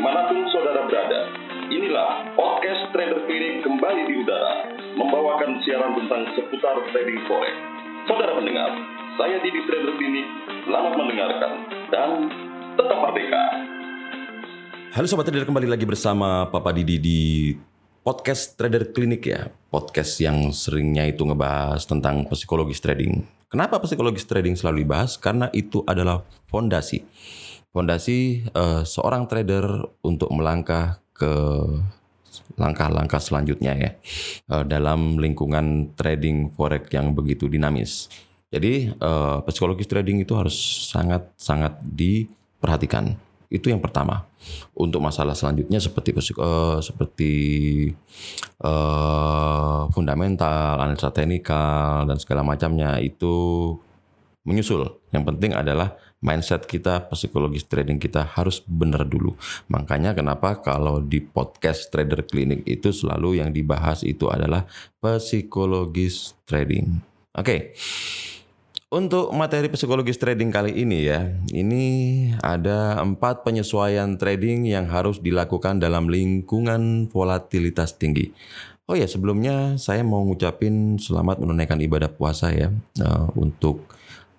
di mana pun saudara berada. Inilah podcast Trader Clinic kembali di udara, membawakan siaran tentang seputar trading forex. Saudara pendengar, saya Didi Trader Clinic, selamat mendengarkan dan tetap merdeka. Halo Sobat Trader, kembali lagi bersama Papa Didi di podcast Trader Clinic ya. Podcast yang seringnya itu ngebahas tentang psikologis trading. Kenapa psikologis trading selalu dibahas? Karena itu adalah fondasi. Fondasi uh, seorang trader untuk melangkah ke langkah-langkah selanjutnya ya uh, dalam lingkungan trading forex yang begitu dinamis. Jadi uh, psikologis trading itu harus sangat-sangat diperhatikan itu yang pertama. Untuk masalah selanjutnya seperti uh, seperti uh, fundamental, analisa teknikal dan segala macamnya itu menyusul. Yang penting adalah mindset kita, psikologis trading kita harus benar dulu. Makanya kenapa kalau di podcast Trader Clinic itu selalu yang dibahas itu adalah psikologis trading. Oke. Okay. Untuk materi psikologis trading kali ini ya, ini ada empat penyesuaian trading yang harus dilakukan dalam lingkungan volatilitas tinggi. Oh ya, sebelumnya saya mau ngucapin selamat menunaikan ibadah puasa ya uh, untuk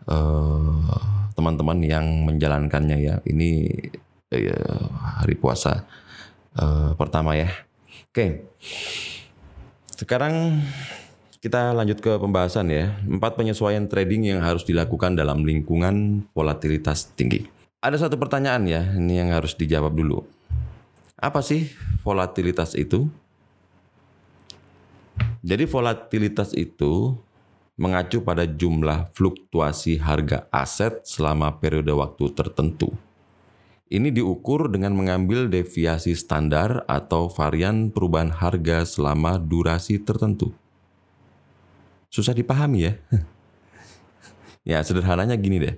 uh, teman-teman yang menjalankannya ya. Ini uh, hari puasa uh, pertama ya. Oke, okay. sekarang kita lanjut ke pembahasan ya. Empat penyesuaian trading yang harus dilakukan dalam lingkungan volatilitas tinggi. Ada satu pertanyaan ya, ini yang harus dijawab dulu. Apa sih volatilitas itu? Jadi volatilitas itu mengacu pada jumlah fluktuasi harga aset selama periode waktu tertentu. Ini diukur dengan mengambil deviasi standar atau varian perubahan harga selama durasi tertentu susah dipahami ya. ya sederhananya gini deh.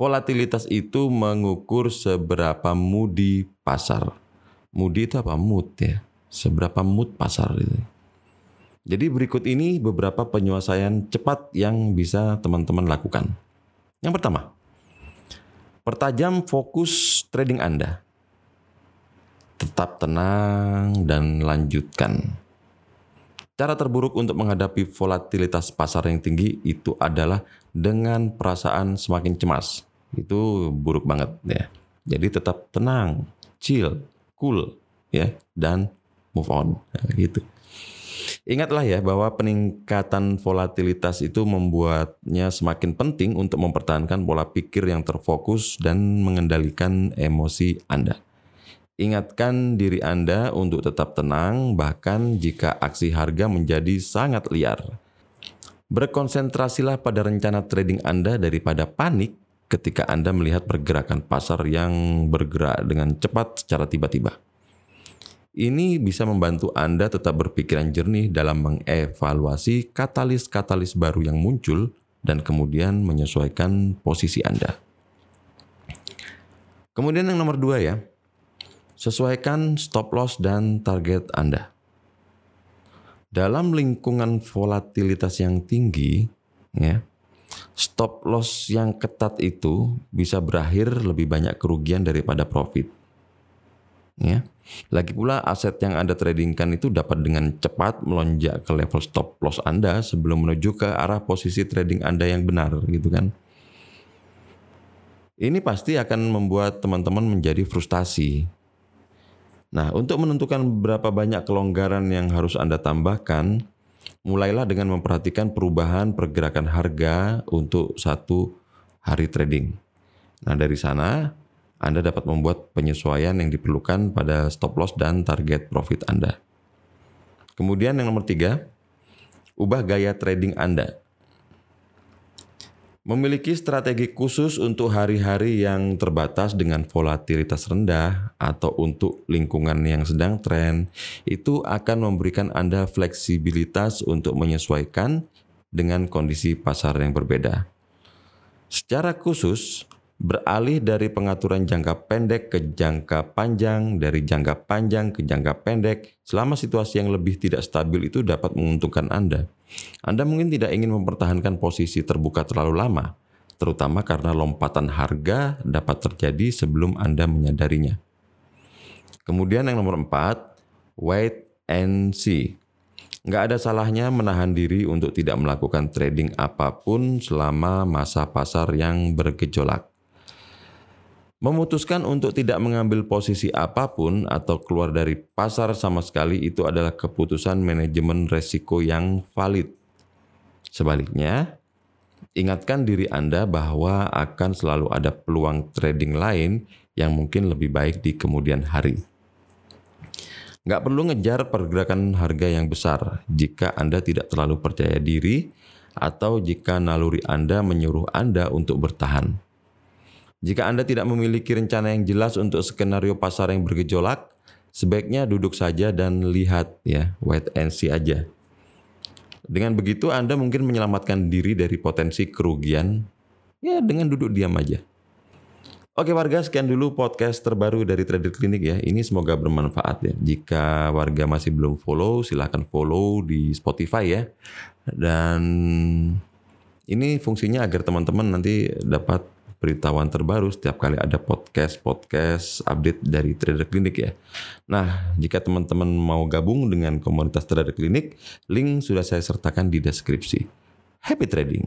Volatilitas itu mengukur seberapa moody pasar. Moody itu apa? Mood ya. Seberapa mood pasar itu. Jadi berikut ini beberapa penyelesaian cepat yang bisa teman-teman lakukan. Yang pertama, pertajam fokus trading Anda. Tetap tenang dan lanjutkan. Cara terburuk untuk menghadapi volatilitas pasar yang tinggi itu adalah dengan perasaan semakin cemas. Itu buruk banget ya. Jadi tetap tenang, chill, cool ya dan move on nah, gitu. Ingatlah ya bahwa peningkatan volatilitas itu membuatnya semakin penting untuk mempertahankan pola pikir yang terfokus dan mengendalikan emosi Anda. Ingatkan diri Anda untuk tetap tenang, bahkan jika aksi harga menjadi sangat liar. Berkonsentrasilah pada rencana trading Anda daripada panik ketika Anda melihat pergerakan pasar yang bergerak dengan cepat secara tiba-tiba. Ini bisa membantu Anda tetap berpikiran jernih dalam mengevaluasi katalis-katalis baru yang muncul dan kemudian menyesuaikan posisi Anda. Kemudian yang nomor dua ya, Sesuaikan stop loss dan target Anda. Dalam lingkungan volatilitas yang tinggi, ya, stop loss yang ketat itu bisa berakhir lebih banyak kerugian daripada profit. Ya. Lagi pula aset yang Anda tradingkan itu dapat dengan cepat melonjak ke level stop loss Anda sebelum menuju ke arah posisi trading Anda yang benar gitu kan. Ini pasti akan membuat teman-teman menjadi frustasi Nah, untuk menentukan berapa banyak kelonggaran yang harus Anda tambahkan, mulailah dengan memperhatikan perubahan pergerakan harga untuk satu hari trading. Nah, dari sana Anda dapat membuat penyesuaian yang diperlukan pada stop loss dan target profit Anda. Kemudian yang nomor tiga, ubah gaya trading Anda. Memiliki strategi khusus untuk hari-hari yang terbatas dengan volatilitas rendah atau untuk lingkungan yang sedang tren, itu akan memberikan Anda fleksibilitas untuk menyesuaikan dengan kondisi pasar yang berbeda. Secara khusus, beralih dari pengaturan jangka pendek ke jangka panjang, dari jangka panjang ke jangka pendek, selama situasi yang lebih tidak stabil itu dapat menguntungkan Anda. Anda mungkin tidak ingin mempertahankan posisi terbuka terlalu lama, terutama karena lompatan harga dapat terjadi sebelum Anda menyadarinya. Kemudian yang nomor empat, wait and see. Nggak ada salahnya menahan diri untuk tidak melakukan trading apa pun selama masa pasar yang bergejolak. Memutuskan untuk tidak mengambil posisi apa pun atau keluar dari pasar sama sekali itu adalah keputusan manajemen resiko yang valid. Sebaliknya, ingatkan diri Anda bahwa akan selalu ada peluang trading lain yang mungkin lebih baik di kemudian hari. Nggak perlu ngejar pergerakan harga yang besar jika Anda tidak terlalu percaya diri atau jika naluri Anda menyuruh Anda untuk bertahan. Jika Anda tidak memiliki rencana yang jelas untuk skenario pasar yang bergejolak, sebaiknya duduk saja dan lihat ya, wait and see aja. Dengan begitu Anda mungkin menyelamatkan diri dari potensi kerugian ya dengan duduk diam aja. Oke warga, sekian dulu podcast terbaru dari Trader Clinic ya. Ini semoga bermanfaat ya. Jika warga masih belum follow, silahkan follow di Spotify ya. Dan ini fungsinya agar teman-teman nanti dapat beritahuan terbaru setiap kali ada podcast-podcast update dari Trader Clinic ya. Nah, jika teman-teman mau gabung dengan komunitas Trader Clinic, link sudah saya sertakan di deskripsi. Happy trading!